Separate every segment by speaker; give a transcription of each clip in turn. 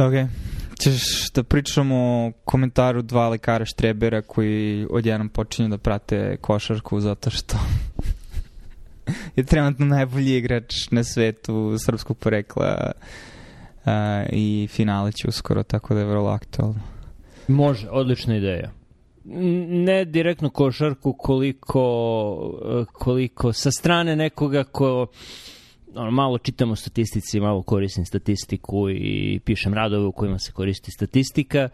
Speaker 1: Ok. Ćeš da pričamo o komentaru dva lekara Štrebera koji odjednom počinju da prate košarku zato što je trenutno najbolji igrač na svetu srpskog porekla uh, i finale će uskoro, tako da je vrlo aktualno.
Speaker 2: Može, odlična ideja. Ne direktno košarku koliko, e, koliko sa strane nekoga ko ono, malo čitam statistici, malo koristim statistiku i pišem radove u kojima se koristi statistika.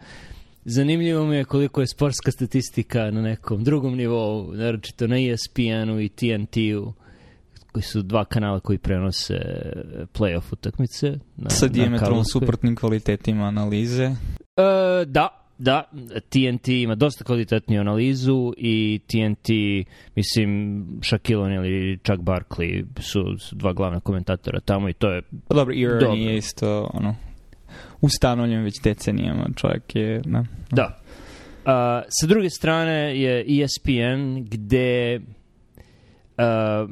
Speaker 2: Zanimljivo mi je koliko je sportska statistika na nekom drugom nivou, naročito na ESPN-u i TNT-u koji su dva kanala koji prenose eh, playoff utakmice.
Speaker 1: Na, Sa diametralno suprotnim kvalitetima analize.
Speaker 2: E, da, Da, TNT ima dosta kvalitetniju analizu i TNT, mislim, Shaquille O'Neal ili Chuck Barkley su, dva glavna komentatora tamo i to je... Dobro, Irony dobro. je
Speaker 1: isto, ono, ustanovljen već decenijama, čovjek je... Na,
Speaker 2: da. na. Da. A, sa druge strane je ESPN gde... Uh,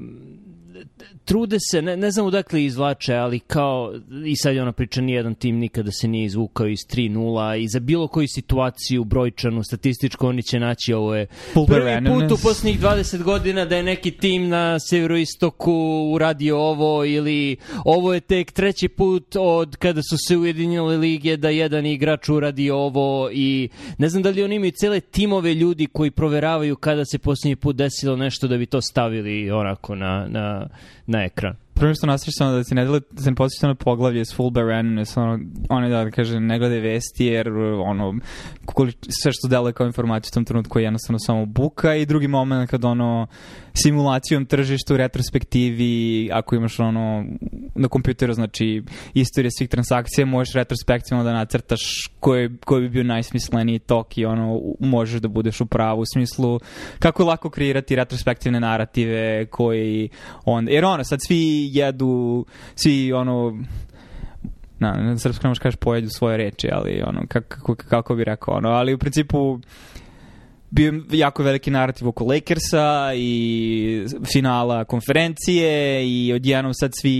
Speaker 2: trude se, ne, ne znam odakle izvlače, ali kao, i sad je ona priča, nijedan tim nikada se nije izvukao iz 3-0 i za bilo koju situaciju, brojčanu, statističku, oni će naći ovo je prvi put u posljednjih 20 godina da je neki tim na severoistoku uradio ovo ili ovo je tek treći put od kada su se ujedinile lige da jedan igrač uradi ovo i ne znam da li oni imaju cele timove ljudi koji proveravaju kada se posljednji put desilo nešto da bi to stavili onako na, na
Speaker 1: na
Speaker 2: ekran
Speaker 1: prvo
Speaker 2: što
Speaker 1: nastaviš samo da se ne, dele, da se ne posjeća na poglavlje s full barrenness, ono, one da, kaže, ne gledaj vesti, jer ono, koli, sve što dele kao informaciju u tom trenutku je jednostavno samo buka i drugi moment kad ono, simulacijom tržišta u retrospektivi, ako imaš ono, na kompjuteru, znači, istorije svih transakcija, možeš retrospektivno da nacrtaš koji, koji bi bio najsmisleniji tok i ono, možeš da budeš u pravu u smislu kako je lako kreirati retrospektivne narative koji on, jer ono, sad svi jedu, svi ono na, na srpskom nemaš kažeš pojedu svoje reči, ali ono, kako, kako bi rekao, ono, ali u principu bio jako veliki narativ oko Lakersa i finala konferencije i odjednom sad svi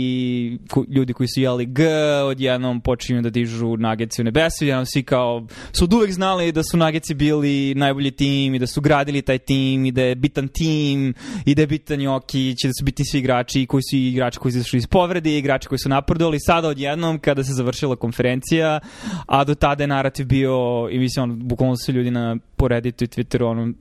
Speaker 1: ljudi koji su jeli G, odjednom počinju da dižu Nuggets u nebesu, odjednom svi kao su od uvek znali da su Nuggetsi bili najbolji tim i da su gradili taj tim i da je bitan tim i da je bitan Jokić i da su bitni svi igrači koji su igrači koji su izašli iz povrede, igrači koji su napredovali. Sada odjednom kada se završila konferencija, a do tada je narativ bio i mislim, on, bukvalno su ljudi na poreditu i Twitteru Twitteru ono,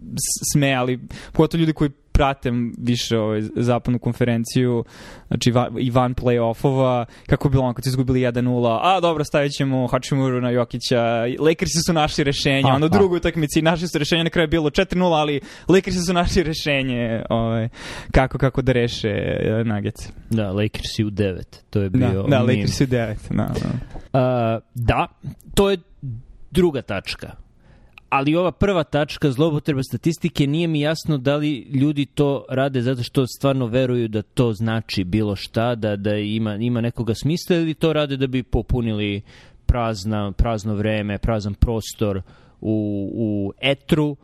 Speaker 1: sme, ali pogotovo ljudi koji prate više ovaj, zapadnu konferenciju, znači va, i van playoffova, kako je bilo ono kad su izgubili 1-0, a dobro, stavit ćemo Hačimuru na Jokića, Lakersi su našli rešenje, a, pa, ono pa. drugoj utakmici našli su rešenje, na kraju je bilo 4-0, ali Lakersi su našli rešenje ovaj, kako, kako da reše eh, Nuggets.
Speaker 2: Da, Lakersi u
Speaker 1: 9,
Speaker 2: to je da, bio... Da,
Speaker 1: da Lakersi u
Speaker 2: 9, da.
Speaker 1: Da.
Speaker 2: Uh, da, to je druga tačka ali ova prva tačka zloupotreba statistike nije mi jasno da li ljudi to rade zato što stvarno veruju da to znači bilo šta, da, da ima, ima nekoga smisla ili to rade da bi popunili prazna, prazno vreme, prazan prostor u, u etru,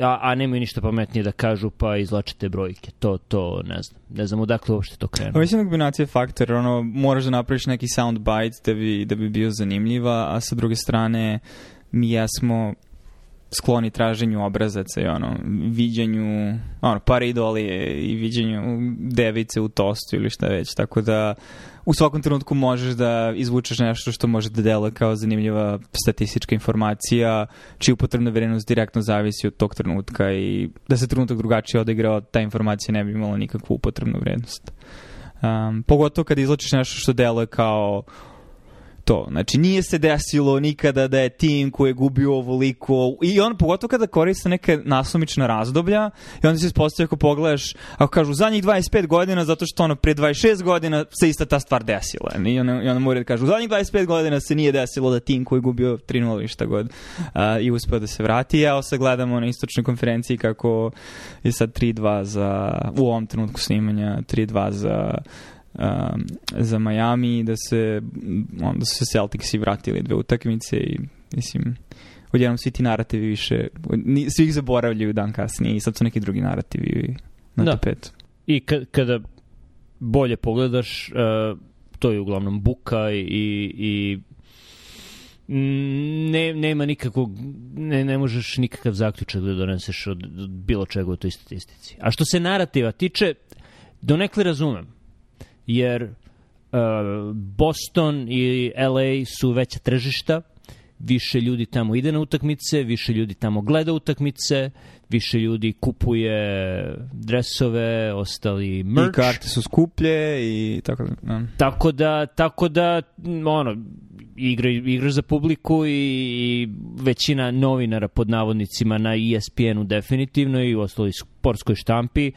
Speaker 2: a, a nemaju ništa pametnije da kažu pa izlačite brojke. To, to ne znam. Ne znam odakle uopšte to krenu
Speaker 1: Mislim da kombinacija faktor, ono, moraš da napraviš neki soundbite da bi, da bi bio zanimljiva, a sa druge strane mi jesmo skloni traženju obrazaca i ono, viđenju, ono, paridolije i viđenju device u tostu ili šta već, tako da u svakom trenutku možeš da izvučeš nešto što može da dela kao zanimljiva statistička informacija, čiju upotrebna vrednost direktno zavisi od tog trenutka i da se trenutak drugačije odigrao, ta informacija ne bi imala nikakvu upotrebnu vrednost. Um, pogotovo kad izlačiš nešto što deluje kao to. Znači, nije se desilo nikada da je tim koji je gubio ovoliko, i on pogotovo kada koriste neke nasumična razdoblja, i onda se ispostavlja ako pogledaš, ako kažu zadnjih 25 godina, zato što ono pre 26 godina se ista ta stvar desila. I onda, i onda moraju da kažu, u zadnjih 25 godina se nije desilo da tim koji je gubio 3-0 i šta god a, i uspeo da se vrati. Ja sad gledamo na istočnoj konferenciji kako je sad 3-2 za, u ovom trenutku snimanja, 3-2 za um, za Miami da se onda su se Celticsi vratili dve utakmice i mislim odjednom svi ti narativi više ni, svi ih zaboravljaju dan kasnije i sad su neki drugi narativi na da. tapetu.
Speaker 2: I kada bolje pogledaš uh, to je uglavnom buka i, i, i ne, nema nikakvog, ne, ne možeš nikakav zaključak da doneseš od, od bilo čega u toj statistici. A što se narativa tiče, donekle razumem jer uh, Boston i LA su veća tržišta, više ljudi tamo ide na utakmice, više ljudi tamo gleda utakmice, više ljudi kupuje dresove, ostali merch.
Speaker 1: I karte su skuplje i
Speaker 2: tako da. Ja. Da. Tako da, tako da ono, igra, igra za publiku i, i većina novinara pod navodnicima na ESPN-u definitivno i ostali su sportskoj štampi,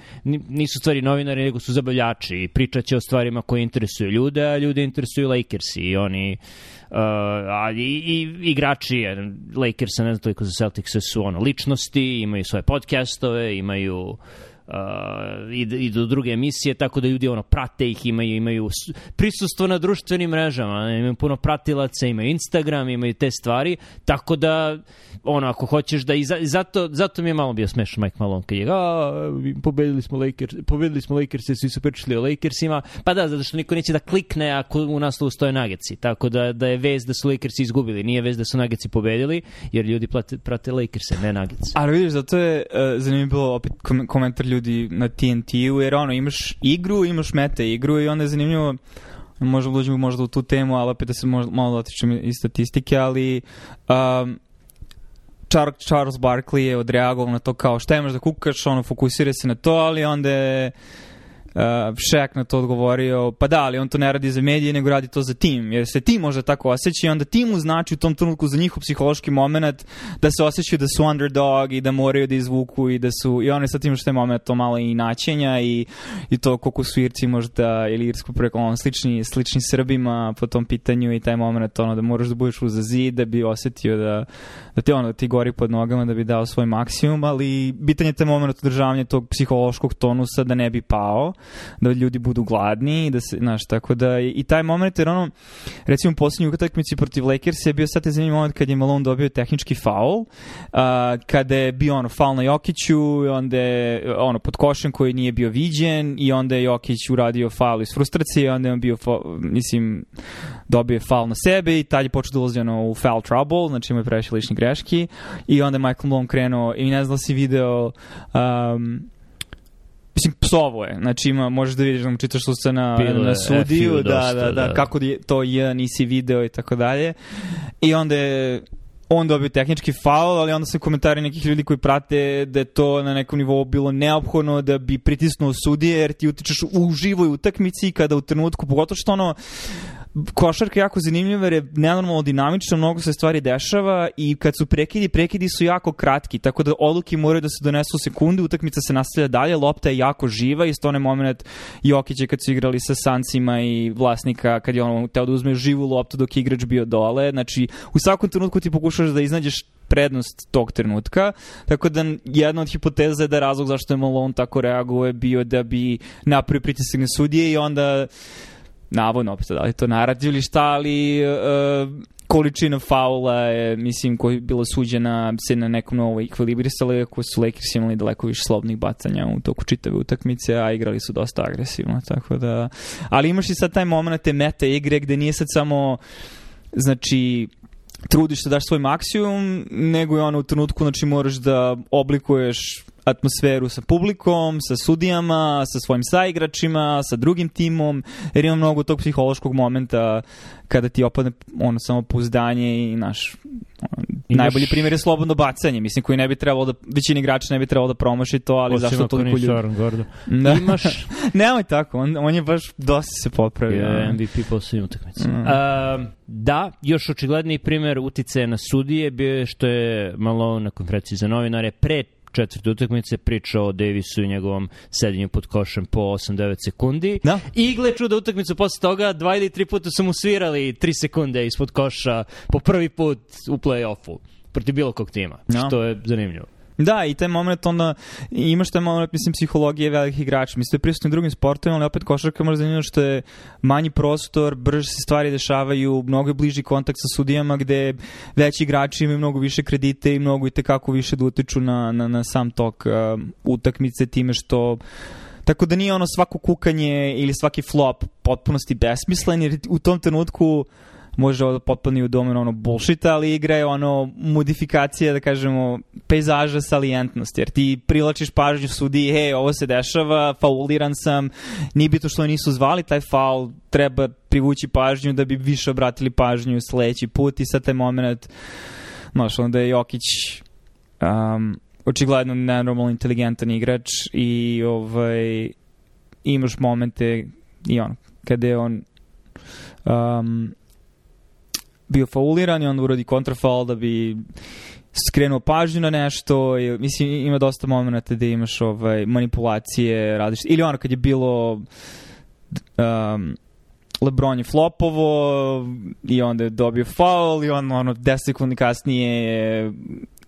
Speaker 2: nisu stvari novinari, nego su zabavljači i pričat će o stvarima koje interesuju ljude, a ljude interesuju Lakersi i oni uh, a, i, i igrači Lakersa, ne znam toliko za Celticsa, su ono ličnosti, imaju svoje podcastove, imaju Uh, i, i do druge emisije, tako da ljudi ono prate ih, imaju, imaju prisustvo na društvenim mrežama, imaju puno pratilaca, imaju Instagram, imaju te stvari, tako da ono, ako hoćeš da, i zato, zato mi je malo bio smešan Mike Malone, kad je a, pobedili smo Lakers, pobedili smo Lakers, svi su pričali o Lakersima, pa da, zato što niko neće da klikne ako u naslovu stoje Nagetsi, tako da, da je vez da su Lakersi izgubili, nije vez da su Nagetsi pobedili, jer ljudi plate, prate Lakerse, ne Nagice.
Speaker 1: Ali vidiš, zato je uh, zanimljivo opet komentar ljudi ljudi na TNT-u, jer ono, imaš igru, imaš meta igru i onda je zanimljivo možda da uđemo možda u tu temu, ali opet da se možda, malo dotičem iz statistike, ali um, Charles, Charles Barkley je odreagovao na to kao šta imaš da kukaš, ono, fokusira se na to, ali onda je Uh, Šek na to odgovorio, pa da, ali on to ne radi za medije, nego radi to za tim, jer se tim može tako osjeća i onda timu znači u tom trenutku za njihov psihološki moment da se osjećaju da su underdog i da moraju da izvuku i da su, i on sa tim što je moment to malo i načenja i, i to koliko su Irci možda ili Irsku preko on, slični, slični Srbima po tom pitanju i taj moment ono da moraš da budeš uza zid da bi osetio da, da te ono da ti gori pod nogama da bi dao svoj maksimum, ali bitan je taj moment održavanja tog psihološkog tonusa da ne bi pao da ljudi budu gladni i da se, znaš, tako da i taj moment, jer ono, recimo u poslednjoj utakmici protiv Lakers je bio sad te zanimljiv moment kad je Malone dobio tehnički faul, a, kada je bio ono faul na Jokiću i onda je ono pod košem koji nije bio viđen i onda je Jokić uradio faul iz frustracije i onda je on bio, faul, mislim, dobio je faul na sebe i tad je počeo da ulazi ono, u foul trouble, znači imao je previše ličnih greške i onda je Michael Malone krenuo i ne znam da si video um, Mislim, psovo je. Znači, ima, možeš da vidiš da mu čitaš usta na, Bilo na e, sudiju, da, dosta, da, da, da, kako je to ja nisi video i tako dalje. I onda je on dobio tehnički faul, ali onda se komentari nekih ljudi koji prate da je to na nekom nivou bilo neophodno da bi pritisnuo sudije jer ti utičeš u živoj utakmici kada u trenutku, pogotovo što ono košarka je jako zanimljiva jer je nenormalno dinamična, mnogo se stvari dešava i kad su prekidi, prekidi su jako kratki, tako da odluke moraju da se donesu u sekundi, utakmica se nastavlja dalje, lopta je jako živa i stone moment Jokića kad su igrali sa Sancima i vlasnika kad je on teo da uzme živu loptu dok je igrač bio dole, znači u svakom trenutku ti pokušaš da iznađeš prednost tog trenutka, tako da jedna od hipoteza je da razlog zašto je Malone tako reagovao je bio da bi napravio pritisak na sudije i onda navodno opet, da li je to narativ ili šta, ali uh, količina faula je, mislim, koja je bila suđena se na nekom novo ekvilibrisala, iako su Lakers imali daleko više slobnih bacanja u toku čitave utakmice, a igrali su dosta agresivno, tako da... Ali imaš i sad taj moment te meta igre gde nije sad samo znači trudiš se da daš svoj maksimum, nego je ono u trenutku znači moraš da oblikuješ atmosferu sa publikom, sa sudijama, sa svojim saigračima, sa drugim timom, jer ima mnogo tog psihološkog momenta kada ti opadne ono samo pouzdanje i naš ono, Imaš... najbolji primjer je slobodno bacanje, mislim koji ne bi trebalo da većini igrača ne bi trebalo da promaši to, ali Osim zašto toliko ljudi? Da. Imaš Nemoj tako, on, on je baš dosta se popravio. Je
Speaker 2: yeah, da. MVP po svim utakmicama. Mm. Uh, da, još očigledniji primer uticaja na sudije bio je što je malo na konferenciji za novinare pre četvrte utakmice pričao o Davisu i njegovom sedenju pod košem po 8-9 sekundi. Da. I gle čuda utakmicu posle toga, dva ili tri puta su mu svirali 3 sekunde ispod koša po prvi put u play-offu protiv bilo kog tima, no. Da. što je zanimljivo.
Speaker 1: Da, i taj moment onda, imaš taj moment, mislim, psihologije velikih igrača. Mislim, to je prisutno i drugim sportovima, ali opet košarka može zanimljivo što je manji prostor, brže se stvari dešavaju, mnogo je bliži kontakt sa sudijama gde veći igrači imaju mnogo više kredite i mnogo i tekako više da utiču na, na, na sam tok uh, utakmice time što Tako da nije ono svako kukanje ili svaki flop potpunosti besmislen, jer u tom trenutku uh, može ovo da potpuni u domen ono bullshita, ali igra je ono modifikacija, da kažemo, pejzaža salijentnosti, jer ti privlačiš pažnju sudi, hej, ovo se dešava, fauliran sam, nije bitno što nisu zvali taj faul, treba privući pažnju da bi više obratili pažnju sledeći put i sad taj moment, znaš, onda je Jokić um, očigledno nenormalno inteligentan igrač i ovaj, imaš momente i on, kada je on um, bio fauliran i onda uradi kontrafal da bi skrenuo pažnju na nešto i, mislim ima dosta momenta da imaš ovaj, manipulacije radiš, ili ono kad je bilo um, Lebron je flopovo i onda je dobio faul i on ono 10 sekundi kasnije je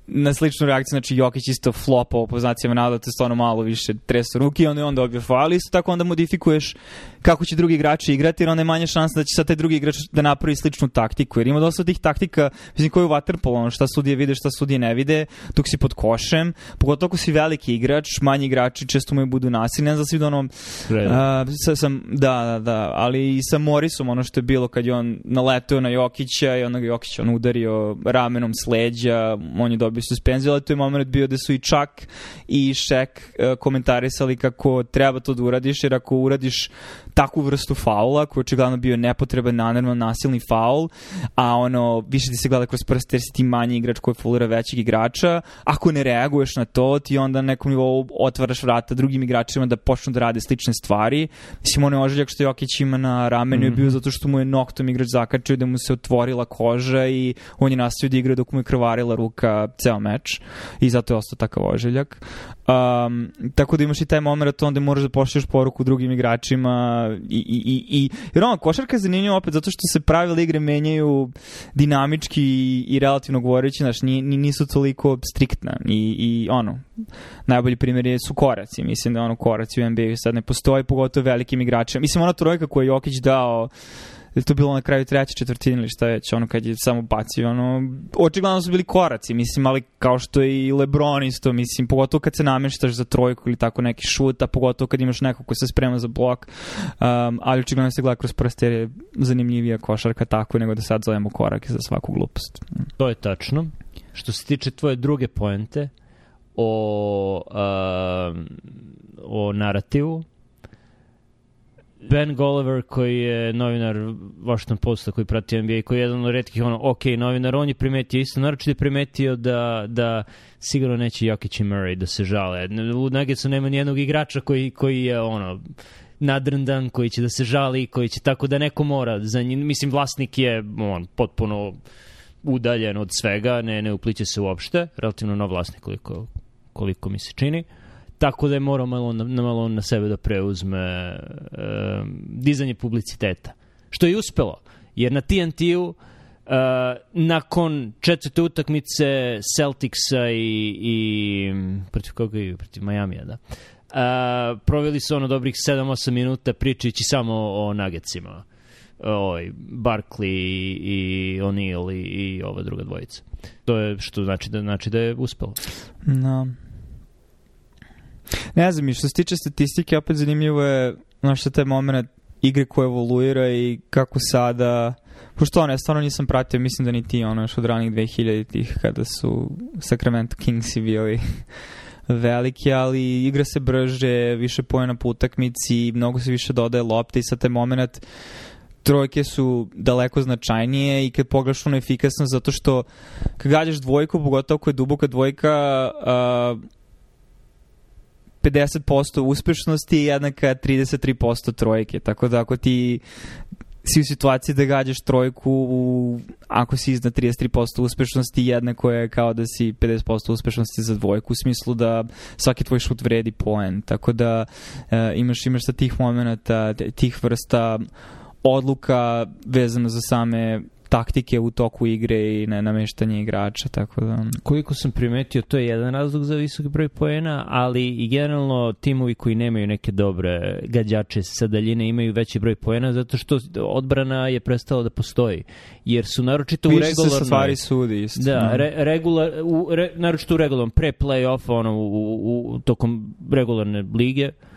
Speaker 1: na sličnu reakciju, znači Jokić isto flopao po znacima navoda, to stvarno malo više tresu ruke i onda je on dobio faul, ali isto tako onda modifikuješ kako će drugi igrači igrati, jer onda je manja šansa da će sad taj drugi igrač da napravi sličnu taktiku, jer ima dosta tih taktika, mislim koji je waterpolo, ono šta sudije vide, šta sudije ne vide, dok si pod košem, pogotovo ako si veliki igrač, manji igrači često mu budu nasilni, ne znam svi da ono, a, sa, sam, da, da, da, ali i sa Morisom, ono što je bilo kad je on naleteo na Jokića i onda Jokić on udario ramenom sleđa, on je dobio bi suspenzio, ali to je moment bio da su i Čak i Šek e, komentarisali kako treba to da uradiš, jer ako uradiš takvu vrstu faula koji je očigledno bio nepotreban, namerno nasilni faul, a ono, više ti se gleda kroz prste jer si ti manji igrač koji fulira većeg igrača. Ako ne reaguješ na to, ti onda na nekom nivou otvaraš vrata drugim igračima da počnu da rade slične stvari. Mislim, ono je ožiljak što Jokić ima na ramenu mm -hmm. je bio mhm. zato što mu je noktom igrač zakačio da mu se otvorila koža i on je nastavio da igra dok mu je krvarila ruka ceo meč i zato je ostao takav ožiljak. Um, tako da imaš i taj moment onda moraš da pošlješ poruku drugim igračima i, i, i, i jer ono, košarka je zanimljiva opet zato što se pravila igre menjaju dinamički i, i relativno govoreći, znaš, ni, ni, nisu toliko striktna i, i ono, najbolji primjer je su koraci, mislim da ono koraci u NBA sad ne postoji, pogotovo velikim igračima. Mislim, ona trojka koju je Jokić dao ili to bilo na kraju treće četvrtine ili šta već, ono kad je samo bacio, ono, očigledno su bili koraci, mislim, ali kao što je i Lebron isto, mislim, pogotovo kad se namještaš za trojku ili tako neki šut, a pogotovo kad imaš neko ko se sprema za blok, um, ali očigledno se gleda kroz prste je zanimljivija košarka tako nego da sad zovemo korake za svaku glupost. Mm.
Speaker 2: To je tačno. Što se tiče tvoje druge poente o, uh, o narativu, Ben Golliver koji je novinar Washington Posta koji prati NBA koji je jedan od redkih ono ok novinar on je primetio isto naročito je primetio da, da sigurno neće Jokić i Murray da se žale u su nema nijednog igrača koji, koji je ono nadrndan koji će da se žali koji će tako da neko mora za njim, mislim vlasnik je on potpuno udaljen od svega ne, ne upliče se uopšte relativno nov vlasnik koliko, koliko mi se čini uh, tako da je morao malo na, malo na sebe da preuzme um, dizanje publiciteta. Što je uspelo, jer na TNT-u Uh, eh, nakon četvrte utakmice Celticsa i, i protiv koga je protiv Majamija, da. Uh, proveli su ono dobrih 7-8 minuta pričajući samo o, o Oj, Barkley i, i O'Neal i, i ova druga dvojica. To je što znači da znači da je uspelo. No. Da.
Speaker 1: Ne znam, i što se tiče statistike, opet zanimljivo je znaš, taj moment igre koja evoluira i kako sada pošto ono, ja stvarno nisam pratio, mislim da ni ti ono, još od ranih 2000-ih kada su Sacramento Kingsi bili veliki, ali igra se brže, više pojena po utakmici, mnogo se više dodaje lopte i sa taj moment trojke su daleko značajnije i kad pogledaš ono efikasno zato što kad gađaš dvojku, pogotovo ako je duboka dvojka, uh, 50% uspešnosti je jednaka 33% trojke. Tako da ako ti si u situaciji da gađaš trojku u, ako si iznad 33% uspešnosti jednako je kao da si 50% uspešnosti za dvojku u smislu da svaki tvoj šut vredi poen tako da e, imaš, imaš sa tih momenta tih vrsta odluka vezana za same taktike u toku igre i ne nameštanje igrača, tako da...
Speaker 2: Koliko sam primetio, to je jedan razlog za visoki broj poena, ali i generalno timovi koji nemaju neke dobre gađače sa daljine imaju veći broj poena zato što odbrana je prestala da postoji. Jer su naročito Piše u regularnoj... Piše
Speaker 1: stvari sudi, isto.
Speaker 2: Da, da. re, regular,
Speaker 1: u,
Speaker 2: re, naročito u regularnom, pre play-offa, ono, u, u, u, tokom regularne lige, uh,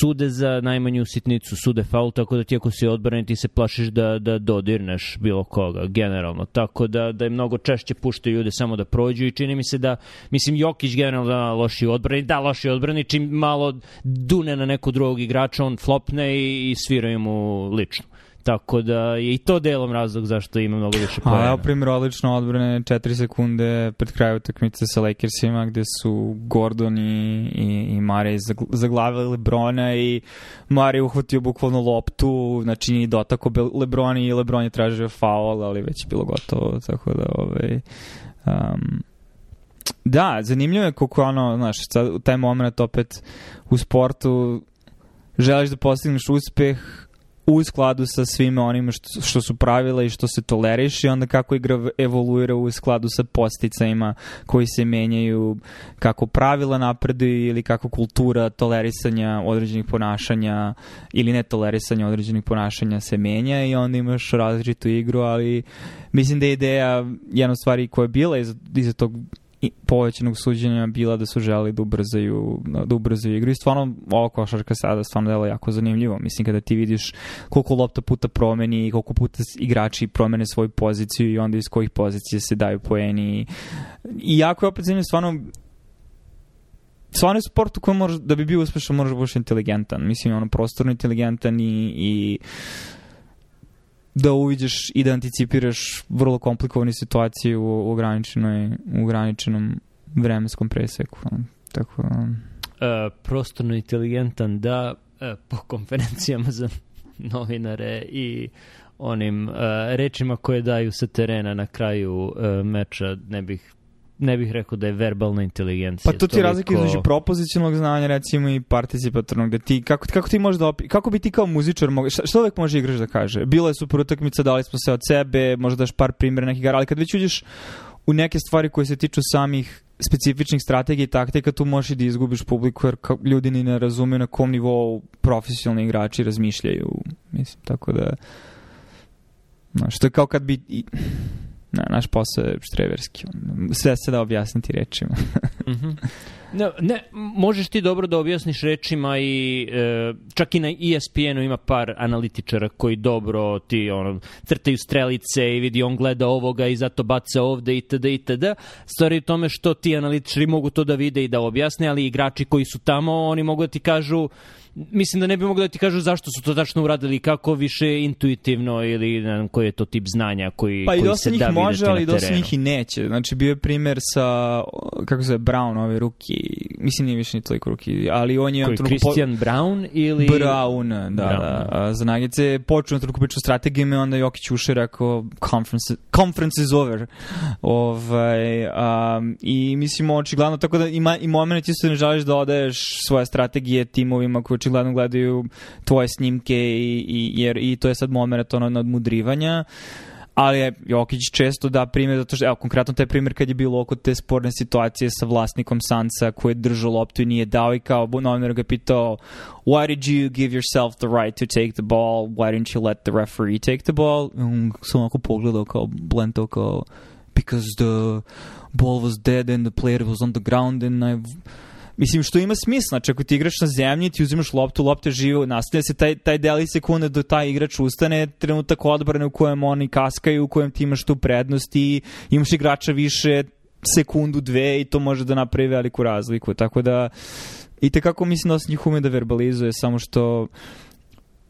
Speaker 2: sude za najmanju sitnicu, sude faul, tako da ti ako si odbran ti se plašiš da, da dodirneš bilo koga, generalno. Tako da, da je mnogo češće puštaju ljude samo da prođu i čini mi se da, mislim, Jokić generalno da loši odbrani, da loši odbrani, čim malo dune na neku drugog igrača, on flopne i, i sviraju mu lično. Tako da je i to delom razlog zašto ima mnogo više pojena. A evo
Speaker 1: primjer odlično odbrane 4 sekunde pred kraju utakmice sa Lakersima gde su Gordon i, i, i Mare zaglavili Lebrona i Mare uhvatio bukvalno loptu, znači nije dotako Lebroni i Lebron je tražio faul, ali već je bilo gotovo, tako da ovaj, um, Da, zanimljivo je kako ono, znaš, taj moment opet u sportu želiš da postigneš uspeh, u skladu sa svime onim što, što su pravila i što se toleriš i onda kako igra evoluira u skladu sa posticajima koji se menjaju kako pravila napreduju ili kako kultura tolerisanja određenih ponašanja ili netolerisanja određenih ponašanja se menja i onda imaš različitu igru, ali mislim da je ideja jedna stvari koja je bila iza, iza tog povećanog suđenja bila da su želi da ubrzaju, da ubrzaju igru i stvarno ova košarka sada stvarno dela jako zanimljivo. Mislim kada ti vidiš koliko lopta puta promeni i koliko puta igrači promene svoju poziciju i onda iz kojih pozicija se daju poeni. I jako je opet zanimljivo stvarno stvarno je sport u kojem da bi bio uspešan moraš da budeš inteligentan. Mislim, ono, prostorno inteligentan i, i da uviđeš i da anticipiraš vrlo komplikovane situacije u, ograničenoj, u ograničenom vremenskom preseku. Tako... Um. E,
Speaker 2: prostorno inteligentan, da, e, po konferencijama za novinare i onim e, rečima koje daju sa terena na kraju e, meča ne bih ne bih rekao da je verbalna inteligencija.
Speaker 1: Pa to ti je razlika između propozicionalnog znanja recimo i participatornog, da ti, kako, kako ti možeš da opi, kako bi ti kao muzičar mogao, šta, šta uvek može igrač da kaže? Bila je super utakmica, dali smo se od sebe, možda daš par primjera nekih gara, ali kad već uđeš u neke stvari koje se tiču samih specifičnih strategija i taktika, tu možeš i da izgubiš publiku, jer ljudi ni ne razumeju na kom nivou profesionalni igrači razmišljaju, mislim, tako da... Znaš, no, to je kao kad bi... Na, naš posao je štreverski. Sve se da objasniti rečima.
Speaker 2: mm ne, ne, možeš ti dobro da objasniš rečima i e, čak i na ESPN-u ima par analitičara koji dobro ti ono, crtaju strelice i vidi on gleda ovoga i zato baca ovde itd. itd. Stvari u tome što ti analitičari mogu to da vide i da objasne, ali igrači koji su tamo, oni mogu da ti kažu mislim da ne bi mogli da ti kažu zašto su to tačno uradili, kako više intuitivno ili ne znam koji je to tip znanja koji, pa koji se da vidjeti
Speaker 1: može, ali
Speaker 2: dosta
Speaker 1: njih i neće. Znači bio je primer sa, kako se zove, Brown, ovaj ruki, mislim nije više ni toliko ruki, ali on je... Koji,
Speaker 2: Christian po... Brown ili...
Speaker 1: Brown, da, da Brown. da. A, za Nagice počeo na trenutku priču strategijima i onda Jokić uše rekao conference, conference is over. Ovaj, um, I mislim, očigledno, tako da ima, i moment isto da ne želiš da odaješ svoje strategije timovima koji očigledno gledaju tvoje snimke i, i, jer, i to je sad moment ono nadmudrivanja ali je Jokić često da primjer zato što, evo, konkretno taj primjer kad je bilo oko te sporne situacije sa vlasnikom Sansa koji je držao loptu i nije dao i kao novinar ga pitao why did you give yourself the right to take the ball, why didn't you let the referee take the ball, um, sam onako pogledao kao blento kao because the ball was dead and the player was on the ground and I've Mislim, što ima smisla, znači ako ti igraš na zemlji, ti uzimaš loptu, lopta žive, nastavlja se taj, taj deli sekunde do taj igrač ustane, trenutak odbrane u kojem oni kaskaju, u kojem ti imaš tu prednost i imaš igrača više sekundu, dve i to može da napravi veliku razliku. Tako da, i tekako mislim da se njih ume da verbalizuje, samo što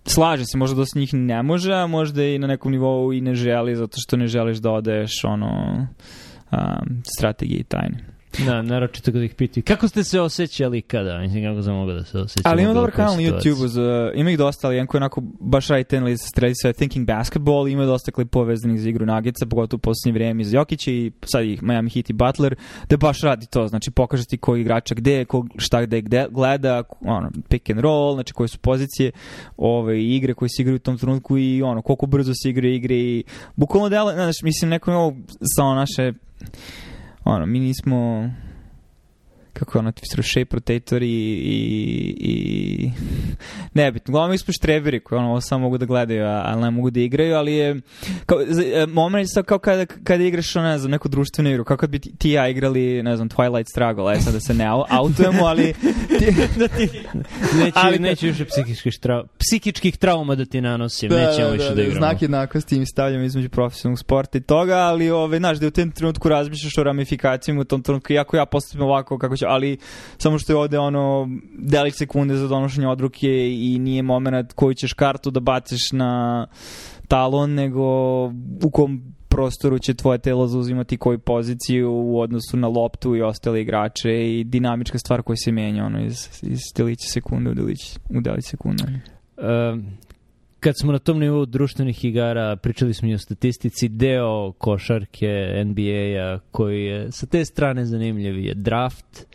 Speaker 1: slaže se, možda dosta da njih ne može, a možda i na nekom nivou i ne želi, zato što ne želiš da odeš ono, um, strategije i tajne. Da,
Speaker 2: naročito kada ih piti. Kako ste se osjećali kada? Mislim, kako sam mogao da se osjećam.
Speaker 1: Ali ima dobar kanal na YouTube-u, za, ima ih dosta, ali jedan koji onako baš radi ten list strelji sa Thinking Basketball, ima dosta klip povezanih za igru Nagica, pogotovo u posljednje vreme iz Jokića i sad ih Miami Heat i Butler, da baš radi to, znači pokaže ti koji igrača gde, kog, šta gde gleda, ono, pick and roll, znači koje su pozicije, ove, igre koje se igraju u tom trenutku i ono, koliko brzo se igraju igre i bukvalno delo, znači, mislim, neko je ovo, samo naše ono, mi nismo kako ono, ti Roche Protector i, i, i ne bitno, uglavnom ispoš trebiri koji ono, samo mogu da gledaju, ali ne mogu da igraju, ali je, kao, e, moment je kao kada, kada igraš, ne znam, neku društvenu igru, kako bi ti ja igrali, ne znam, Twilight Struggle, aj e, sad da se ne autujemo, ali ti, da ti,
Speaker 2: neću, ali, da- neću više psihičkih, trau, psihičkih trauma da ti nanosim, da, ovo da, više da, da, da igramo. Znak
Speaker 1: jednakosti im stavljamo između profesionalnog sporta i toga, ali, ove, znaš, da u tem trenutku razmišljaš o ramifikacijama u tom trenutku, iako ja postupim ovako kako hoću, ali samo što je ovde ono delik sekunde za donošenje odruke i nije moment koji ćeš kartu da baciš na talon, nego u kom prostoru će tvoje telo zauzimati koju poziciju u odnosu na loptu i ostale igrače i dinamička stvar koja se menja ono, iz, iz delića sekunde u delić, u delić sekunde. Um,
Speaker 2: kad smo na tom nivou društvenih igara, pričali smo i o statistici, deo košarke NBA-a koji je sa te strane zanimljiv je draft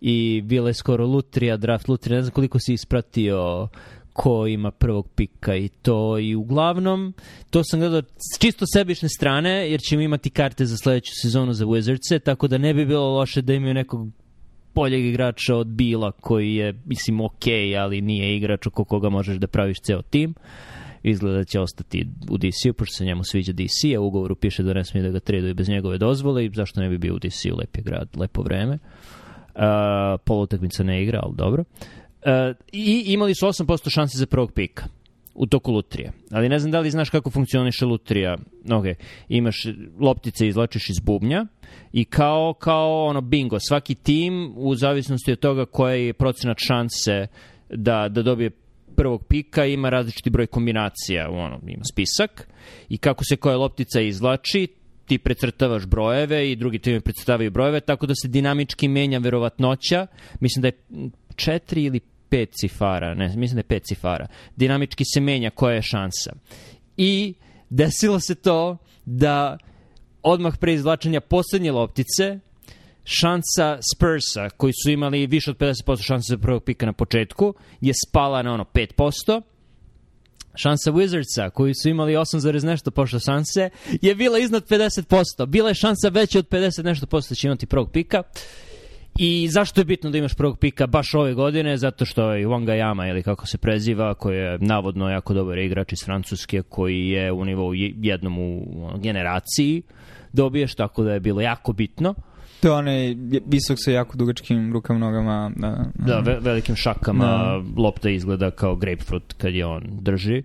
Speaker 2: i bila je skoro lutrija, draft lutrija, ne znam koliko si ispratio ko ima prvog pika i to i uglavnom to sam gledao s čisto sebične strane jer ćemo imati karte za sledeću sezonu za Wizards e tako da ne bi bilo loše da imaju nekog boljeg igrača od Bila koji je, mislim, ok, ali nije igrač oko koga možeš da praviš ceo tim. Izgleda da će ostati u DC-u, pošto se njemu sviđa DC, a u ugovoru piše da ne smije da ga traduje bez njegove dozvole i zašto ne bi bio u DC-u, lep je grad, lepo vreme. Uh, polutakmica ne igra, ali dobro. Uh, I imali su 8% šanse za prvog pika u toku lutrije. Ali ne znam da li znaš kako funkcioniše lutrija. Okay. Imaš loptice izlačiš iz bubnja i kao, kao ono bingo, svaki tim u zavisnosti od toga koja je procenat šanse da, da dobije prvog pika ima različiti broj kombinacija, ono, ima spisak i kako se koja loptica izlači, ti precrtavaš brojeve i drugi tim precrtavaju brojeve, tako da se dinamički menja verovatnoća. Mislim da je 4 ili pet cifara, ne, mislim da je pet cifara. Dinamički se menja koja je šansa. I desilo se to da odmah pre izvlačenja poslednje loptice šansa Spursa, koji su imali više od 50% šanse za prvog pika na početku, je spala na ono 5%, šansa Wizardsa, koji su imali 8, nešto pošto šanse, je bila iznad 50%. Bila je šansa veća od 50 nešto posto da će imati prvog pika. Uh, I zašto je bitno da imaš prvog pika baš ove godine? Zato što je Wanga Yama, ili kako se preziva, koji je navodno jako dobar igrač iz Francuske, koji je u nivou jednom u generaciji, dobiješ, tako da je bilo jako bitno.
Speaker 1: To je onaj visok sa jako dugačkim rukama, nogama.
Speaker 2: Da, da, da ve velikim šakama. Da. Lopta izgleda kao grapefruit kad je on drži.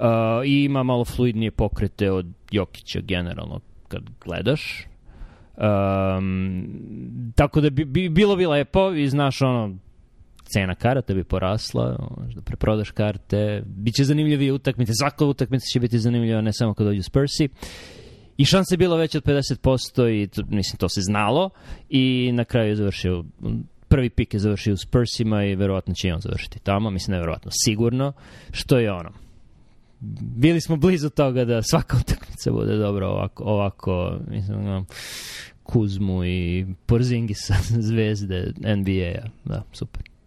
Speaker 2: Uh, I ima malo fluidnije pokrete od Jokića generalno kad gledaš. Um, tako da bi, bi bilo bi lepo i znaš ono cena karata bi porasla, možda preprodaš karte, bit će zanimljivije utakmice, svaka utakmica će biti zanimljiva ne samo kad dođu Spursi. I šanse je bila veća od 50% i to, mislim to se znalo i na kraju je završio prvi pik je završio u Spursima i verovatno će i on završiti tamo, mislim ne verovatno, sigurno, što je ono bili smo blizu toga da svaka utakmica bude dobro ovako, ovako mislim, Kuzmu i Porzingisa zvezde NBA-a. Da, super.